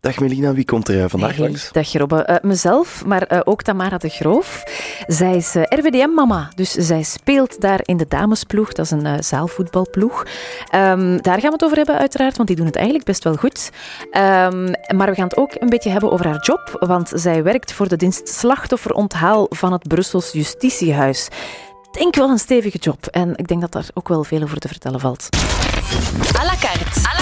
Dag Melina, wie komt er eh, vandaag Hey, langs? Dag Robbe. Eh, mezelf, maar eh, ook Tamara de Groof. Zij is eh, RWDM-mama, dus zij speelt daar in de damesploeg. Dat is een eh, zaalvoetbalploeg. Ehm, daar gaan we het over hebben uiteraard, want die doen het eigenlijk best wel goed. Ehm, maar we gaan het ook een beetje hebben over haar job, want zij werkt voor de dienst slachtofferonthaal van het Brussels Justitiehuis. Ik denk wel een stevige job en ik denk dat daar ook wel veel over te vertellen valt. À la carte.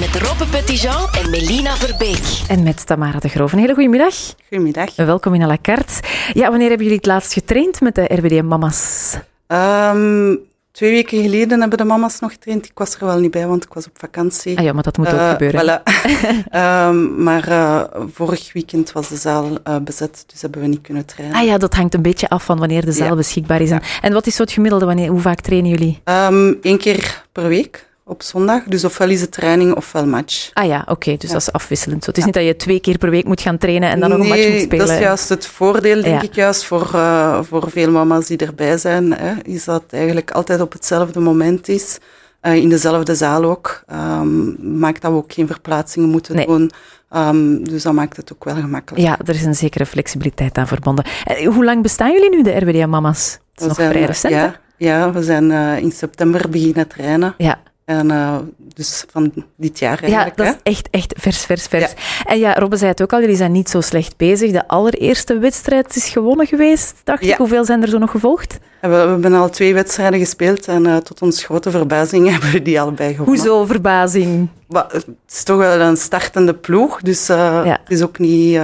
Met Robbe Petitjean en Melina Verbeek. En met Tamara de Groof. Een hele goede middag. Goedemiddag. Welkom in à la carte. Ja, wanneer hebben jullie het laatst getraind met de RWDM-mama's? Ehm, twee weken geleden hebben de mama's nog getraind. Ik was er wel niet bij, want ik was op vakantie. Ah ja, maar dat moet ook Eh, gebeuren. voilà. Ehm, maar eh, vorig weekend was de zaal eh, bezet, dus hebben we niet kunnen trainen. Ah ja, dat hangt een beetje af van wanneer de zaal Ja. beschikbaar is. En, en wat is zo het gemiddelde? Wanneer, hoe vaak trainen jullie? Eén Ehm, keer per week op zondag, dus ofwel is het training ofwel match. Ah ja, oké, dus Ja. dat is afwisselend. Zo. Het is niet dat je twee keer per week moet gaan trainen en dan nog een match moet spelen. dat is juist het voordeel, denk Ja. ik, juist voor, eh, voor veel mama's die erbij zijn, hè, is dat het eigenlijk altijd op hetzelfde moment is. eh, in dezelfde zaal ook. Ehm, maakt dat we ook geen verplaatsingen moeten Nee. doen. Ehm, dus dat maakt het ook wel gemakkelijk. Ja, er is een zekere flexibiliteit aan verbonden. En hoe lang bestaan jullie nu, de RWDM-mama's? Het is We nog zijn, vrij eh, recent, ja, ja, we zijn eh, in september beginnen trainen. Ja. En eh, dus van dit jaar Ja, eigenlijk. dat hè. is echt, echt vers, vers, vers. En ja, Robbe zei het ook al, jullie zijn niet zo slecht bezig. De allereerste wedstrijd is gewonnen geweest, dacht Ja. ik. Hoeveel zijn er zo nog gevolgd? We, we hebben al twee wedstrijden gespeeld en eh, tot ons grote verbazing hebben we die allebei gewonnen. Hoezo verbazing? Maar het is toch wel een startende ploeg, dus eh, Ja. het is ook niet...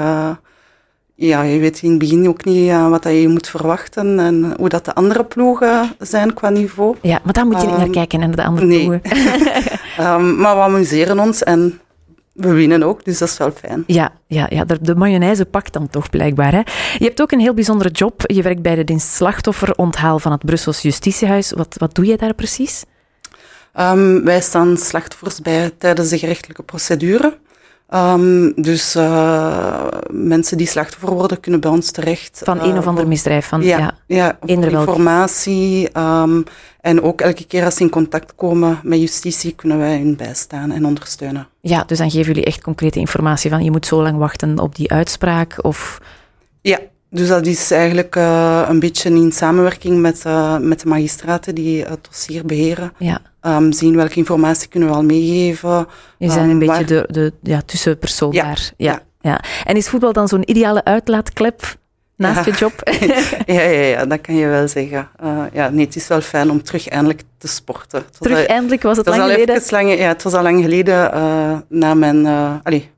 ja, je weet in het begin ook niet wat dat je moet verwachten en hoe dat de andere ploegen zijn qua niveau. Ja, maar daar moet je niet naar Ehm, kijken en naar de andere nee. ploegen. Ehm, maar we amuseren ons en we winnen ook, dus dat is wel fijn. Ja, ja, ja de, de mayonaise pakt dan toch blijkbaar. Hè? Je hebt ook een heel bijzondere job. Je werkt bij de dienst slachtofferonthaal van het Brussels Justitiehuis. Wat, wat doe je daar precies? Ehm, wij staan slachtoffers bij tijdens de gerechtelijke procedure. Ehm, dus eh, mensen die slachtoffer worden, kunnen bij ons terecht. Van eh, een of ander misdrijf. Van, Ja, ja. informatie. ehm, en ook elke keer als ze in contact komen met justitie, kunnen wij hun bijstaan en ondersteunen. Ja, dus dan geven jullie echt concrete informatie van je moet zo lang wachten op die uitspraak. Of... Ja, dus dat is eigenlijk eh, een beetje in samenwerking met, eh, met de magistraten die het dossier beheren. Ja, Ehm, zien welke informatie kunnen we al meegeven. je zijn een Ehm, beetje waar- de, de ja, tussenpersoon Ja, daar. Ja, ja. ja. En is voetbal dan zo'n ideale uitlaatklep naast je job? Ja, ja, ja, dat kan je wel zeggen. Eh, ja, nee, het is wel fijn om terug eindelijk te sporten. Was Terug al- eindelijk was het het was lang al geleden. lang, ja, het was al lang geleden eh, na mijn... eh, allee,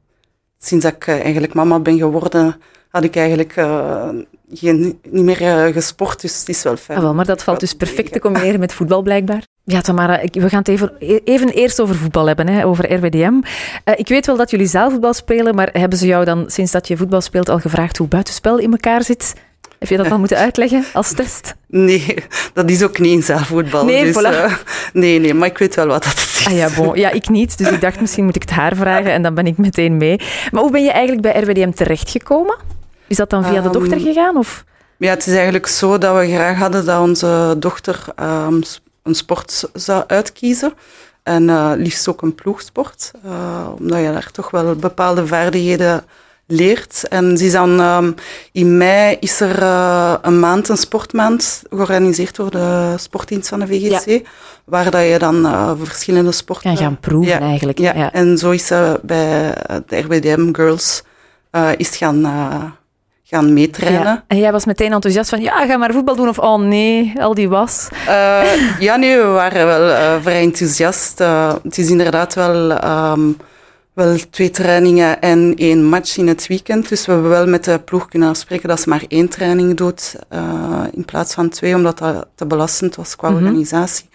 sinds dat ik eh, eigenlijk mama ben geworden, had ik eigenlijk eh, geen, niet meer eh, gesport, dus het is wel fijn. Ah, wel, maar dat valt dus perfect te combineren met voetbal blijkbaar. Ja, Tamara, ik- we gaan het even, even eerst over voetbal hebben, hè, over RWDM. Eh, ik weet wel dat jullie zaalvoetbal spelen, maar hebben ze jou dan sinds dat je voetbal speelt al gevraagd hoe buitenspel in elkaar zit? Heb je dat al moeten uitleggen als test? Nee, dat is ook niet in zaalvoetbal. Nee, dus, voilà. nee, nee, maar ik weet wel wat dat is. Ah ja, bon. ja, ik niet. Dus ik dacht, misschien moet ik het haar vragen en dan ben ik meteen mee. Maar hoe ben je eigenlijk bij RWDM terechtgekomen? Is dat dan via de Ehm, dochter gegaan? Of? Ja, het is eigenlijk zo dat we graag hadden dat onze dochter ehm, een sport zou uitkiezen. En eh, liefst ook een ploegsport. eh, omdat je daar toch wel bepaalde vaardigheden leert. En ze is dan, ehm, in mei is er eh, een maand, een sportmaand, georganiseerd door de sportdienst van de VGC. Waar dat je dan verschillende sporten... Kan gaan proeven Ja, eigenlijk. Ja, Ja. en zo is ze bij de RWDM Girls is gaan, gaan meetrainen. Ja. En jij was meteen enthousiast van, ja, ga maar voetbal doen. Of, oh nee, al die was. Eh, ja, nee, we waren wel eh, vrij enthousiast. Eh, het is inderdaad wel, ehm, wel twee trainingen en één match in het weekend. Dus we hebben wel met de ploeg kunnen afspreken dat ze maar één training doet in plaats van twee, omdat dat te belastend was qua Mhm. organisatie.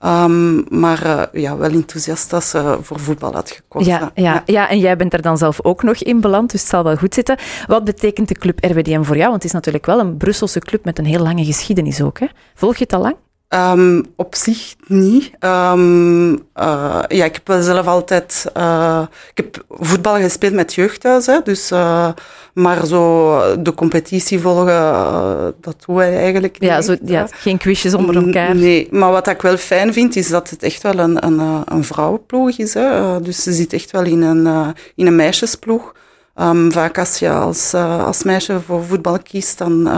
Ehm, maar eh, ja, wel enthousiast dat ze voor voetbal had gekozen. Ja, ja, ja, en jij bent er dan zelf ook nog in beland, dus het zal wel goed zitten. Wat betekent de club RWDM voor jou? Want het is natuurlijk wel een Brusselse club met een heel lange geschiedenis ook. Hè? Volg je het al lang? Ehm, op zich niet. Ehm, eh, ja, ik heb wel zelf altijd... eh, ik heb voetbal gespeeld met jeugdhuis, hè, dus... eh, maar zo de competitie volgen, dat doen wij eigenlijk niet. Ja, zo, echt, ja, geen quizjes onder elkaar. Nee, maar wat ik wel fijn vind, is dat het echt wel een, een, een vrouwenploeg is. Hè. Dus ze zit echt wel in een, in een meisjesploeg. Ehm, vaak als je als, als meisje voor voetbal kiest, dan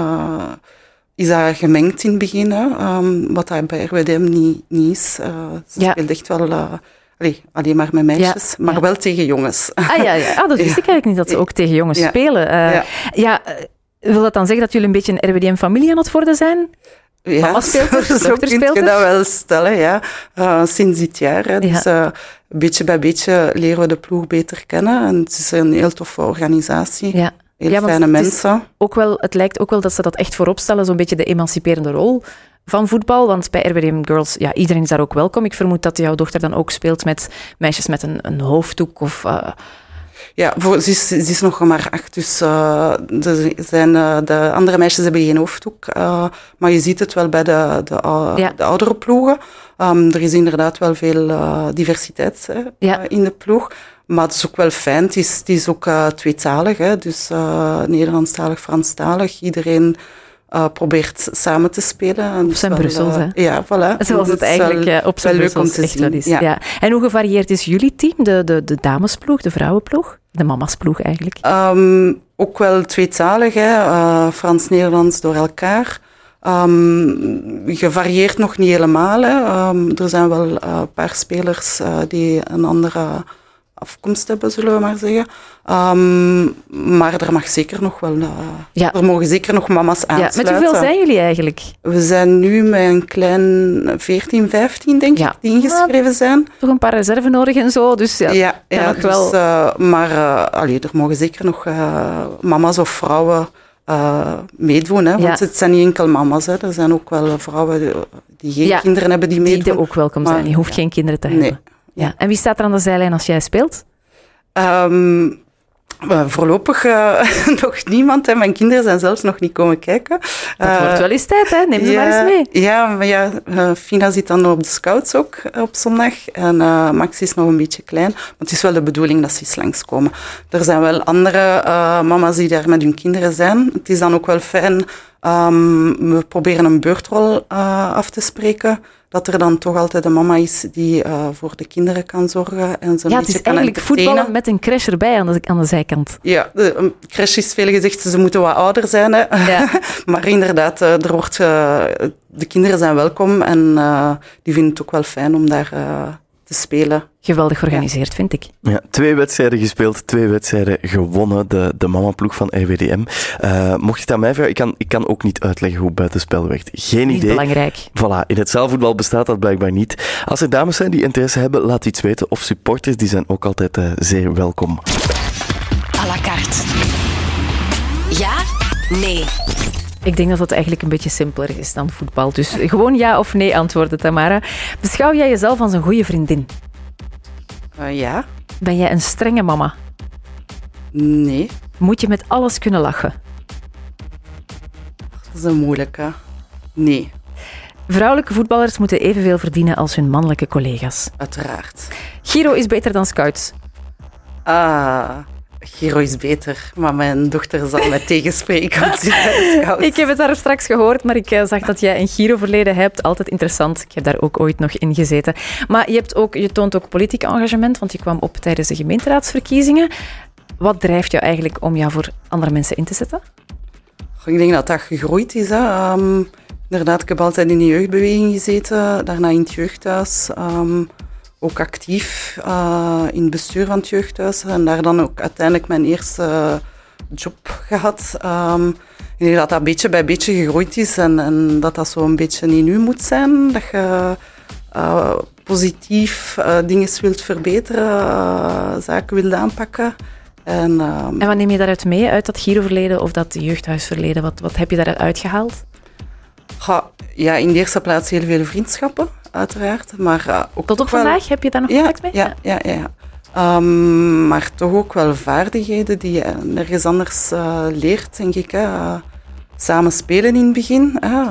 is dat gemengd in het begin. Hè. Ehm, wat dat bij RWDM niet, niet is. Eh, ze Ja. speelt echt wel eh, allee, alleen maar met meisjes, maar ja. wel tegen jongens. Ah ja, ja. Ah, dat wist ik eigenlijk niet, dat ze ook tegen jongens spelen. Eh, Ja. wil dat dan zeggen dat jullie een beetje een RWDM-familie aan het worden zijn? Ja, zo kun je dat wel stellen, ja. Sinds dit jaar. Hè. Dus beetje bij beetje leren we de ploeg beter kennen. En het is een heel toffe organisatie. Ja. Heel Ja, fijne mensen. Ook wel, het lijkt ook wel dat ze dat echt voorop stellen, zo'n beetje de emanciperende rol van voetbal. Want bij RWDM Girls, ja, iedereen is daar ook welkom. Ik vermoed dat jouw dochter dan ook speelt met meisjes met een, een hoofddoek of... eh, Ja, voor, ze, is, ze is nog maar acht, dus eh, de, zijn, eh, de andere meisjes hebben geen hoofddoek. maar je ziet het wel bij de, de, Ja. de oudere ploegen. Ehm, er is inderdaad wel veel diversiteit hè, Ja. in de ploeg. Maar het is ook wel fijn. Het is, het is ook eh, tweetalig, hè, dus eh, Nederlandstalig, Franstalig. Iedereen eh, probeert samen te spelen. En het is zijn Brussels, hè? Ja, voilà. Zoals het is eigenlijk wel- op zijn Brussels echt wel is. ja. Ja. En hoe gevarieerd is jullie team? De, de, de damesploeg, de vrouwenploeg? De mamasploeg eigenlijk. Ehm, ook wel tweetalig, hè? Frans-Nederlands door elkaar. Ehm gevarieerd nog niet helemaal. Hè? Ehm, er zijn wel een paar spelers die een andere afkomst hebben, zullen we maar zeggen. Ehm, maar er mag zeker nog wel... eh, Ja. Er mogen zeker nog mama's Ja, aansluiten. met hoeveel zijn jullie eigenlijk? We zijn nu met een klein 14, 15, denk Ja. ik, die ingeschreven zijn. Toch een paar reserve nodig en zo, dus ja. Ja, ja nog dus, wel- eh, maar eh, allee, er mogen zeker nog mama's of vrouwen meedoen. Hè? Want Ja. het zijn niet enkel mama's. Hè? Er zijn ook wel vrouwen die, die geen Ja, kinderen hebben die Die meedoen. er ook welkom zijn. Je hoeft geen kinderen te Nee. Ja. En wie staat er aan de zijlijn als jij speelt? Ehm, eh, voorlopig eh, nog niemand. Hè. Mijn kinderen zijn zelfs nog niet komen kijken. Dat Eh, wordt wel eens tijd, hè? Neem ze maar eens mee. Ja, maar ja, eh, Fina zit dan op de scouts ook op zondag. En Max is nog een beetje klein. Maar het is wel de bedoeling dat ze eens langskomen. Er zijn wel andere mama's die daar met hun kinderen zijn. Het is dan ook wel fijn. Ehm, we proberen een beurtrol eh, af te spreken. Dat er dan toch altijd een mama is die eh, voor de kinderen kan zorgen. En ze een Ja, het is eigenlijk voetballen met een crash erbij aan de, aan de zijkant. Ja, de um, crash is veel gezegd, ze moeten wat ouder zijn. Hè. Ja. maar inderdaad, eh, er wordt, de kinderen zijn welkom en die vinden het ook wel fijn om daar te spelen. Geweldig georganiseerd, vind ik. Ja, twee wedstrijden gespeeld, twee wedstrijden gewonnen, de, de mamaploeg van RWDM. Eh, mocht je het aan mij vragen, ik kan, ik kan ook niet uitleggen hoe buitenspel werkt. Geen Niet idee. belangrijk. Voilà, in het zaalvoetbal bestaat dat blijkbaar niet. Als er dames zijn die interesse hebben, laat iets weten. Of supporters, die zijn ook altijd eh, zeer welkom. à la carte. Ja? Nee. Ik denk dat het eigenlijk een beetje simpeler is dan voetbal. Dus gewoon ja of nee antwoorden, Tamara. Beschouw jij jezelf als een goede vriendin? Eh, ja, Ben jij een strenge mama? nee, Moet je met alles kunnen lachen? dat is een moeilijke. Nee, Vrouwelijke voetballers moeten evenveel verdienen als hun mannelijke collega's. uiteraard. Giro is beter dan scouts. Ah, Giro is beter, maar mijn dochter zal mij tegenspreken. Ik heb het daar straks gehoord, maar ik eh, zag dat jij een Giro-verleden hebt. Altijd interessant. Ik heb daar ook ooit nog in gezeten. Maar je, hebt ook, je toont ook politiek engagement, want je kwam op tijdens de gemeenteraadsverkiezingen. Wat drijft jou eigenlijk om jou voor andere mensen in te zetten? Ik denk dat dat gegroeid is. Hè. Ehm, inderdaad, ik heb altijd in de jeugdbeweging gezeten, daarna in het jeugdhuis. ehm, ook actief eh, in het bestuur van het jeugdhuis. En daar dan ook uiteindelijk mijn eerste job gehad. Ehm, ik denk dat dat beetje bij beetje gegroeid is en, en dat dat zo een beetje in u moet zijn. Dat je eh, positief eh, dingen wilt verbeteren, zaken wilt aanpakken. En, ehm, En wat neem je daaruit mee, uit dat Giro-verleden of dat jeugdhuisverleden? Wat, wat heb je daaruit uitgehaald? Ja, in de eerste plaats heel veel vriendschappen, uiteraard. Maar uh, ook Tot op wel- vandaag heb je daar nog Ja, contact mee? ja, ja, ja. ja. Ehm, maar toch ook wel vaardigheden die je nergens anders eh, leert, denk ik. Hè. Eh, samen spelen in het begin. Hè.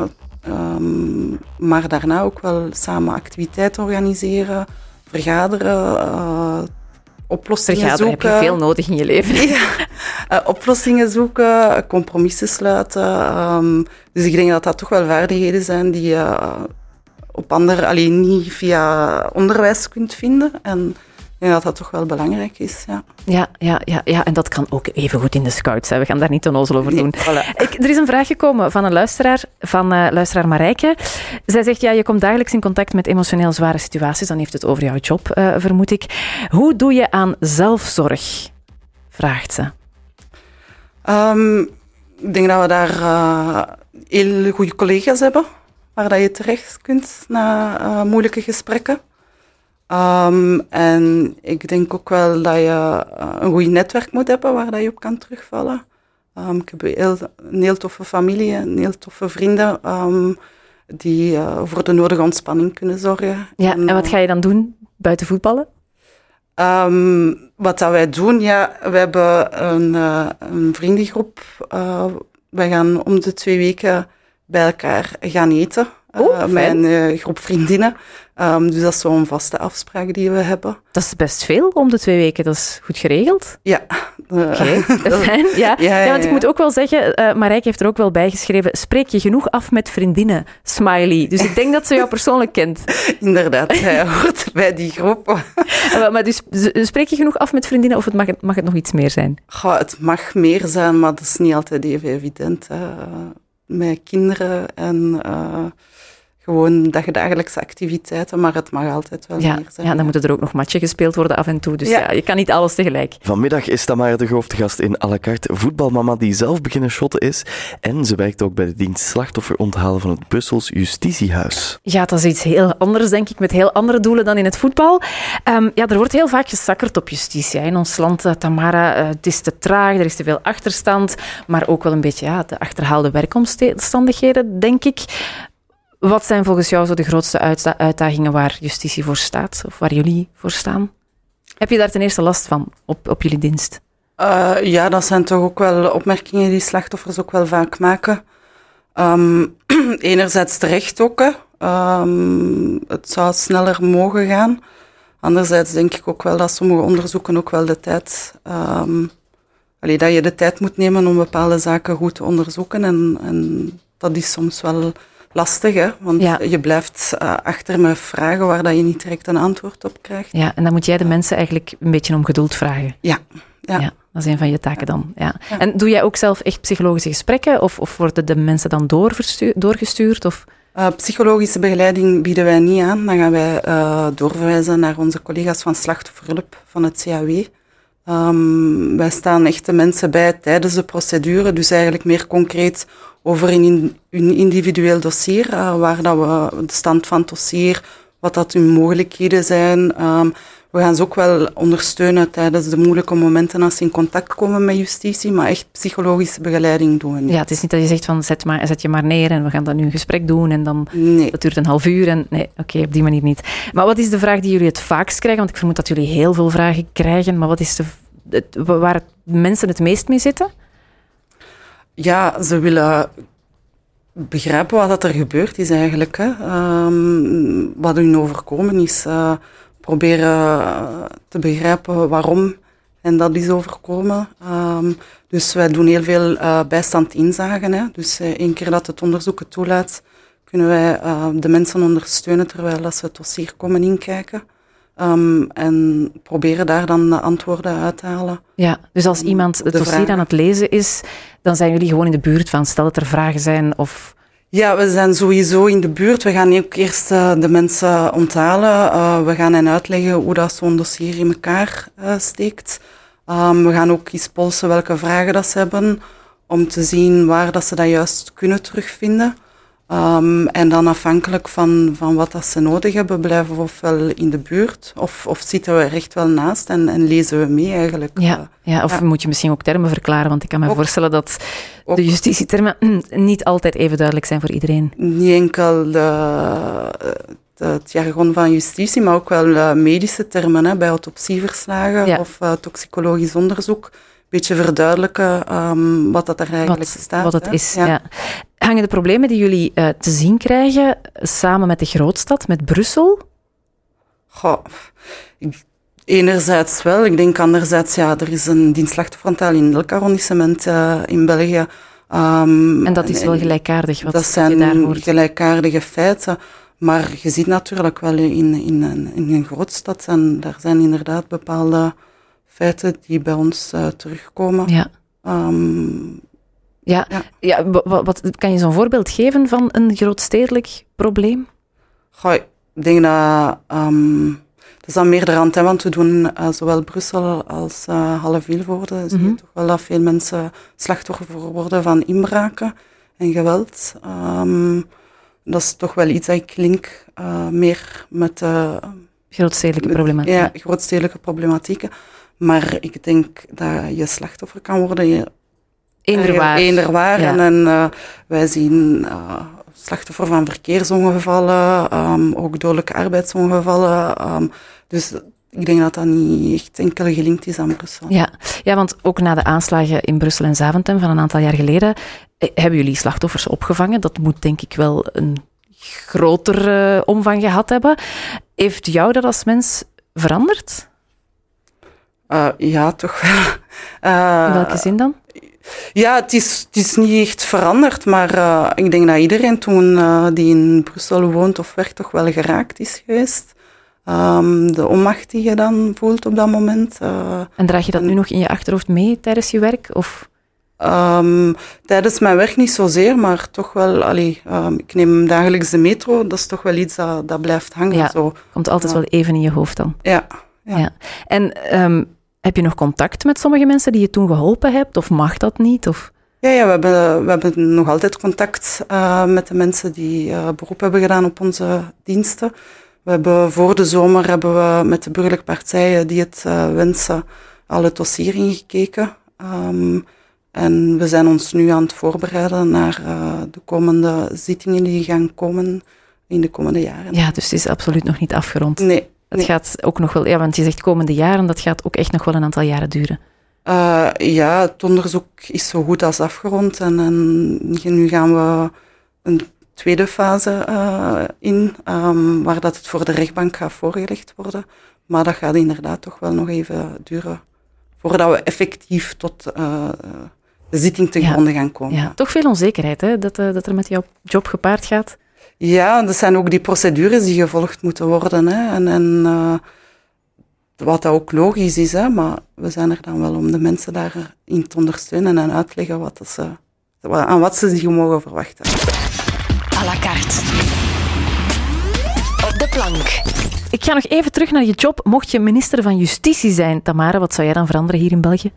Ehm, maar daarna ook wel samen activiteiten organiseren, vergaderen, oplossingen Vergaderen zoeken. heb je veel nodig in je leven. Ja, uh, oplossingen zoeken, compromissen sluiten. Um, dus ik denk dat dat toch wel vaardigheden zijn die je alleen niet via onderwijs kunt vinden. En ik denk dat dat toch wel belangrijk is. Ja. Ja, ja, ja, ja, en dat kan ook even goed in de scouts. Hè. We gaan daar niet onnozel over doen. Nee, voilà. ik, er is een vraag gekomen van een luisteraar, van uh, luisteraar Marijke. Zij zegt, ja, je komt dagelijks in contact met emotioneel zware situaties. Dan heeft het over jouw job, uh, vermoed ik. Hoe doe je aan zelfzorg? Vraagt ze. Um, ik denk dat we daar uh, heel goede collega's hebben, waar dat je terecht kunt na moeilijke gesprekken. Um, en ik denk ook wel dat je uh, een goed netwerk moet hebben waar dat je op kan terugvallen. Um, ik heb heel, een heel toffe familie, een heel toffe vrienden um, die uh, voor de nodige ontspanning kunnen zorgen. Ja, en, en wat ga je dan doen buiten voetballen? wat dat wij doen, ja, we hebben een, uh, een vriendengroep. wij gaan om de twee weken bij elkaar gaan eten. Oh, mijn uh, groep vriendinnen. Um, dus dat is zo'n vaste afspraak die we hebben. Dat is best veel om de twee weken, dat is goed geregeld. Ja. Oké, okay, fijn. Ja. Ja, ja, ja, want ik moet ook wel zeggen, uh, Marijke heeft er ook wel bij geschreven, spreek je genoeg af met vriendinnen, smiley. Dus ik denk dat ze jou persoonlijk kent. Inderdaad, hij hoort bij die groep. maar dus spreek je genoeg af met vriendinnen of het mag, mag het nog iets meer zijn? Goh, het mag meer zijn, maar dat is niet altijd even evident. Hè. Met kinderen en... Gewoon dagdagelijkse activiteiten, maar het mag altijd wel ja, meer zijn. Ja, dan moeten er ook nog matchen gespeeld worden af en toe. Dus ja. ja. je kan niet alles tegelijk. Vanmiddag is Tamara de Groof te gast in à la carte. Voetbalmama die zelf beginnen shotten is. En ze werkt ook bij de dienst slachtoffer onthalen van het Brussels Justitiehuis. Ja, dat is iets heel anders, denk ik, met heel andere doelen dan in het voetbal. Um, ja, er wordt heel vaak gesakkerd op justitie in ons land. Uh, Tamara, uh, het is te traag, er is te veel achterstand, maar ook wel een beetje ja, de achterhaalde werkomstandigheden, denk ik. Wat zijn volgens jou zo de grootste uitdagingen waar justitie voor staat, of waar jullie voor staan? Heb je daar ten eerste last van op, op jullie dienst? Uh, ja, dat zijn toch ook wel opmerkingen die slachtoffers ook wel vaak maken. Um, enerzijds terecht ook. Um, het zou sneller mogen gaan. Anderzijds denk ik ook wel dat sommige onderzoeken ook wel de tijd... Um, dat je de tijd moet nemen om bepaalde zaken goed te onderzoeken. En, en dat is soms wel lastig, hè? want ja. je blijft uh, achter met vragen waar dat je niet direct een antwoord op krijgt. Ja, en dan moet jij de mensen eigenlijk een beetje om geduld vragen. Ja. ja. ja dat is een van je taken dan. Ja. En doe jij ook zelf echt psychologische gesprekken of, of worden de mensen dan doorgestuurd? Of? Uh, psychologische begeleiding bieden wij niet aan. Dan gaan wij uh, doorverwijzen naar onze collega's van slachtofferhulp van het CAW. Um, wij staan echt de mensen bij tijdens de procedure, dus eigenlijk meer concreet over een, een individueel dossier, uh, waar dat we de stand van het dossier, wat dat hun mogelijkheden zijn. Um, we gaan ze ook wel ondersteunen tijdens de moeilijke momenten als ze in contact komen met justitie, maar echt psychologische begeleiding doen. Ja, het is niet dat je zegt van zet, maar, zet je maar neer en we gaan dan nu een gesprek doen en dan nee. dat duurt een half uur. En, nee, oké, okay, op die manier niet. Maar wat is de vraag die jullie het vaakst krijgen? Want ik vermoed dat jullie heel veel vragen krijgen, maar wat is de, waar mensen het meest mee zitten? Ja, ze willen begrijpen wat dat er gebeurd is eigenlijk. Hè. Um, wat hun overkomen is. Uh, proberen te begrijpen waarom en dat is overkomen. Um, dus wij doen heel veel uh, bijstand inzagen. Hè. Dus uh, keer dat het onderzoek het toelaat, kunnen wij de mensen ondersteunen terwijl ze het dossier komen inkijken. Um, en proberen daar dan de antwoorden uit te halen. Ja, dus als iemand het dossier vragen. aan het lezen is, dan zijn jullie gewoon in de buurt van stel dat er vragen zijn of... Ja, we zijn sowieso in de buurt. We gaan ook eerst uh, de mensen onthalen. Uh, we gaan hen uitleggen hoe dat zo'n dossier in elkaar uh, steekt. Um, we gaan ook eens polsen welke vragen dat ze hebben, om te zien waar dat ze dat juist kunnen terugvinden. Um, en dan afhankelijk van, van wat dat ze nodig hebben, blijven we ofwel in de buurt of, of zitten we echt wel naast en, en lezen we mee eigenlijk. Ja, ja of ja. moet je misschien ook termen verklaren, want ik kan me ook, voorstellen dat ook, de justitietermen niet altijd even duidelijk zijn voor iedereen. Niet enkel de, de, het jargon van justitie, maar ook wel medische termen hè, bij autopsieverslagen ja. of uh, toxicologisch onderzoek. Een beetje verduidelijken um, wat dat er eigenlijk wat, staat. Wat het hè. is, ja. ja. Hangen de problemen die jullie uh, te zien krijgen samen met de grootstad, met Brussel? Goh, ik, enerzijds wel. Ik denk anderzijds, ja, er is een dienstslachtofferantal in elk arrondissement uh, in België. Um, en dat is wel gelijkaardig, wat dat zijn je daar hoort. gelijkaardige feiten. Maar je ziet natuurlijk wel in, in, een, in een grootstad, en daar zijn inderdaad bepaalde feiten die bij ons uh, terugkomen. Ja. Um, ja, ja. ja wat, wat, kan je zo'n voorbeeld geven van een grootstedelijk probleem? Goh, ik denk dat... Um, dat is aan meerdere hand, hè, want we doen uh, zowel Brussel als uh, Halle-Vilvoorde. Zie je mm toch wel dat veel mensen slachtoffer worden van inbraken en geweld. Um, dat is toch wel iets dat ik link uh, meer met... Uh, grootstedelijke problematiek. Ja, grootstedelijke problematieken. Maar ik denk dat je slachtoffer kan worden. Ja. En, uh, wij zien slachtoffer van verkeersongevallen, um, ook dodelijke arbeidsongevallen. Um, dus ik denk dat dat niet echt enkel gelinkt is aan Brussel. Ja. ja, want ook na de aanslagen in Brussel en Zaventem van een aantal jaar geleden eh, hebben jullie slachtoffers opgevangen. Dat moet denk ik wel een groter uh, omvang gehad hebben. Heeft jou dat als mens veranderd? Uh, ja, toch wel. Uh, in welke zin dan? Ja, het is, het is niet echt veranderd, maar uh, ik denk dat iedereen toen die in Brussel woont of werkt toch wel geraakt is geweest. Um, de onmacht die je dan voelt op dat moment. en draag je dat nu nog in je achterhoofd mee tijdens je werk? Of? Um, tijdens mijn werk niet zozeer, maar toch wel, allee, um, ik neem dagelijks de metro, dat is toch wel iets dat, dat blijft hangen. Ja, zo. komt altijd wel even in je hoofd dan. Ja. ja. ja. En heb je nog contact met sommige mensen die je toen geholpen hebt, of mag dat niet? Of? Ja, ja we, hebben, we hebben nog altijd contact uh, met de mensen die uh, beroep hebben gedaan op onze diensten. We hebben voor de zomer hebben we met de burgerlijke partijen die het uh, wensen al het dossier ingekeken. Um, en we zijn ons nu aan het voorbereiden naar de komende zittingen die gaan komen in de komende jaren. Ja, dus het is absoluut nog niet afgerond. Nee. Het nee. gaat ook nog wel, ja, want je zegt komende jaren, dat gaat ook echt nog wel een aantal jaren duren. Uh, ja, het onderzoek is zo goed als afgerond en, en nu gaan we een tweede fase uh, in, um, waar dat het voor de rechtbank gaat voorgelegd worden. Maar dat gaat inderdaad toch wel nog even duren voordat we effectief tot uh, de zitting te gronden gaan komen. Ja, toch veel onzekerheid hè, dat, dat er met jouw job gepaard gaat. Ja, dat zijn ook die procedures die gevolgd moeten worden. Hè. En, en uh, wat dat ook logisch is, hè, maar we zijn er dan wel om de mensen daarin te ondersteunen en uitleggen wat ze, aan wat ze zich mogen verwachten. À la carte. Op de plank. Ik ga nog even terug naar je job. Mocht je minister van Justitie zijn, Tamara, wat zou jij dan veranderen hier in België?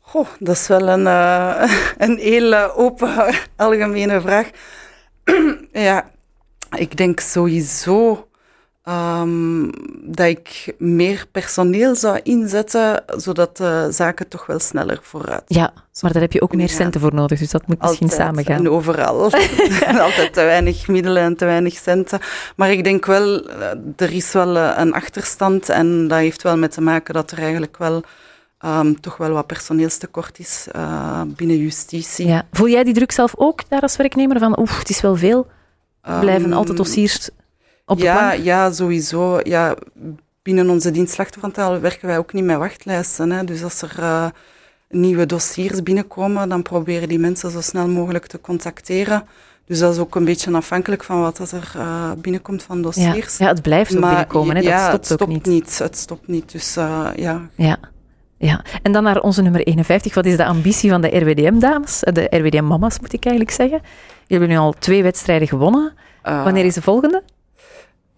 Goh, dat is wel een, uh, een heel uh, open, algemene vraag. ja, ik denk sowieso um, dat ik meer personeel zou inzetten, zodat de zaken toch wel sneller vooruit Ja, maar daar heb je ook meer centen voor nodig, dus dat moet misschien samen gaan. En overal. Altijd te weinig middelen en te weinig centen. Maar ik denk wel, eh, er is wel een achterstand en dat heeft wel met te maken dat er eigenlijk wel um, toch wel wat personeelstekort is uh, binnen justitie. Ja. Voel jij die druk zelf ook daar als werknemer van, oeh, het is wel veel? Blijven um, altijd dossiers op de ja, plank? Ja, sowieso. Ja, binnen onze dienstslachtoffertaal werken wij ook niet met wachtlijsten. Hè. Dus als er uh, nieuwe dossiers binnenkomen, dan proberen die mensen zo snel mogelijk te contacteren. Dus dat is ook een beetje afhankelijk van wat er uh, binnenkomt van dossiers. Ja, ja het blijft ook maar, binnenkomen, hè? dat ja, stopt, het stopt ook niet. niet. Het stopt niet, dus uh, ja. Ja. Ja, en dan naar onze nummer 51. Wat is de ambitie van de RWDM-dames? De RWDM-mama's, moet ik eigenlijk zeggen. Je hebben nu al twee wedstrijden gewonnen. Uh, Wanneer is de volgende?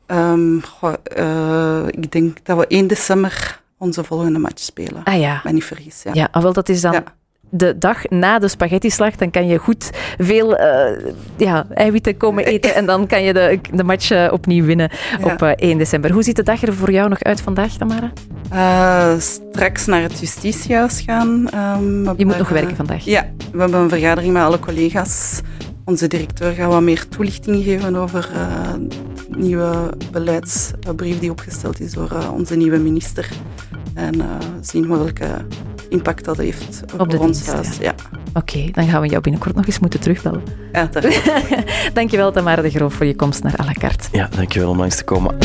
Um, goh, uh, ik denk dat we 1 december onze volgende match spelen. Ah ja. Ben niet vergis. Ja, ja wel, dat is dan ja. De dag na de spaghetti-slag. Dan kan je goed veel uh, ja, eiwitten komen eten en dan kan je de, de match uh, opnieuw winnen ja. op 1 december. Hoe ziet de dag er voor jou nog uit vandaag, Tamara? straks naar het justitiehuis gaan. Um, je moet nog werken vandaag. Ja, we hebben een vergadering met alle collega's. Onze directeur gaat wat meer toelichting geven over nieuwe beleidsbrief die opgesteld is door uh, onze nieuwe minister. En uh, zien welke impact dat heeft op voor ons dienst, huis. Ja. Oké, dan gaan we jou binnenkort nog eens moeten terugbellen. Ja, dankjewel Tamara de Groof voor je komst naar à la carte. Ja, dankjewel om langs te komen.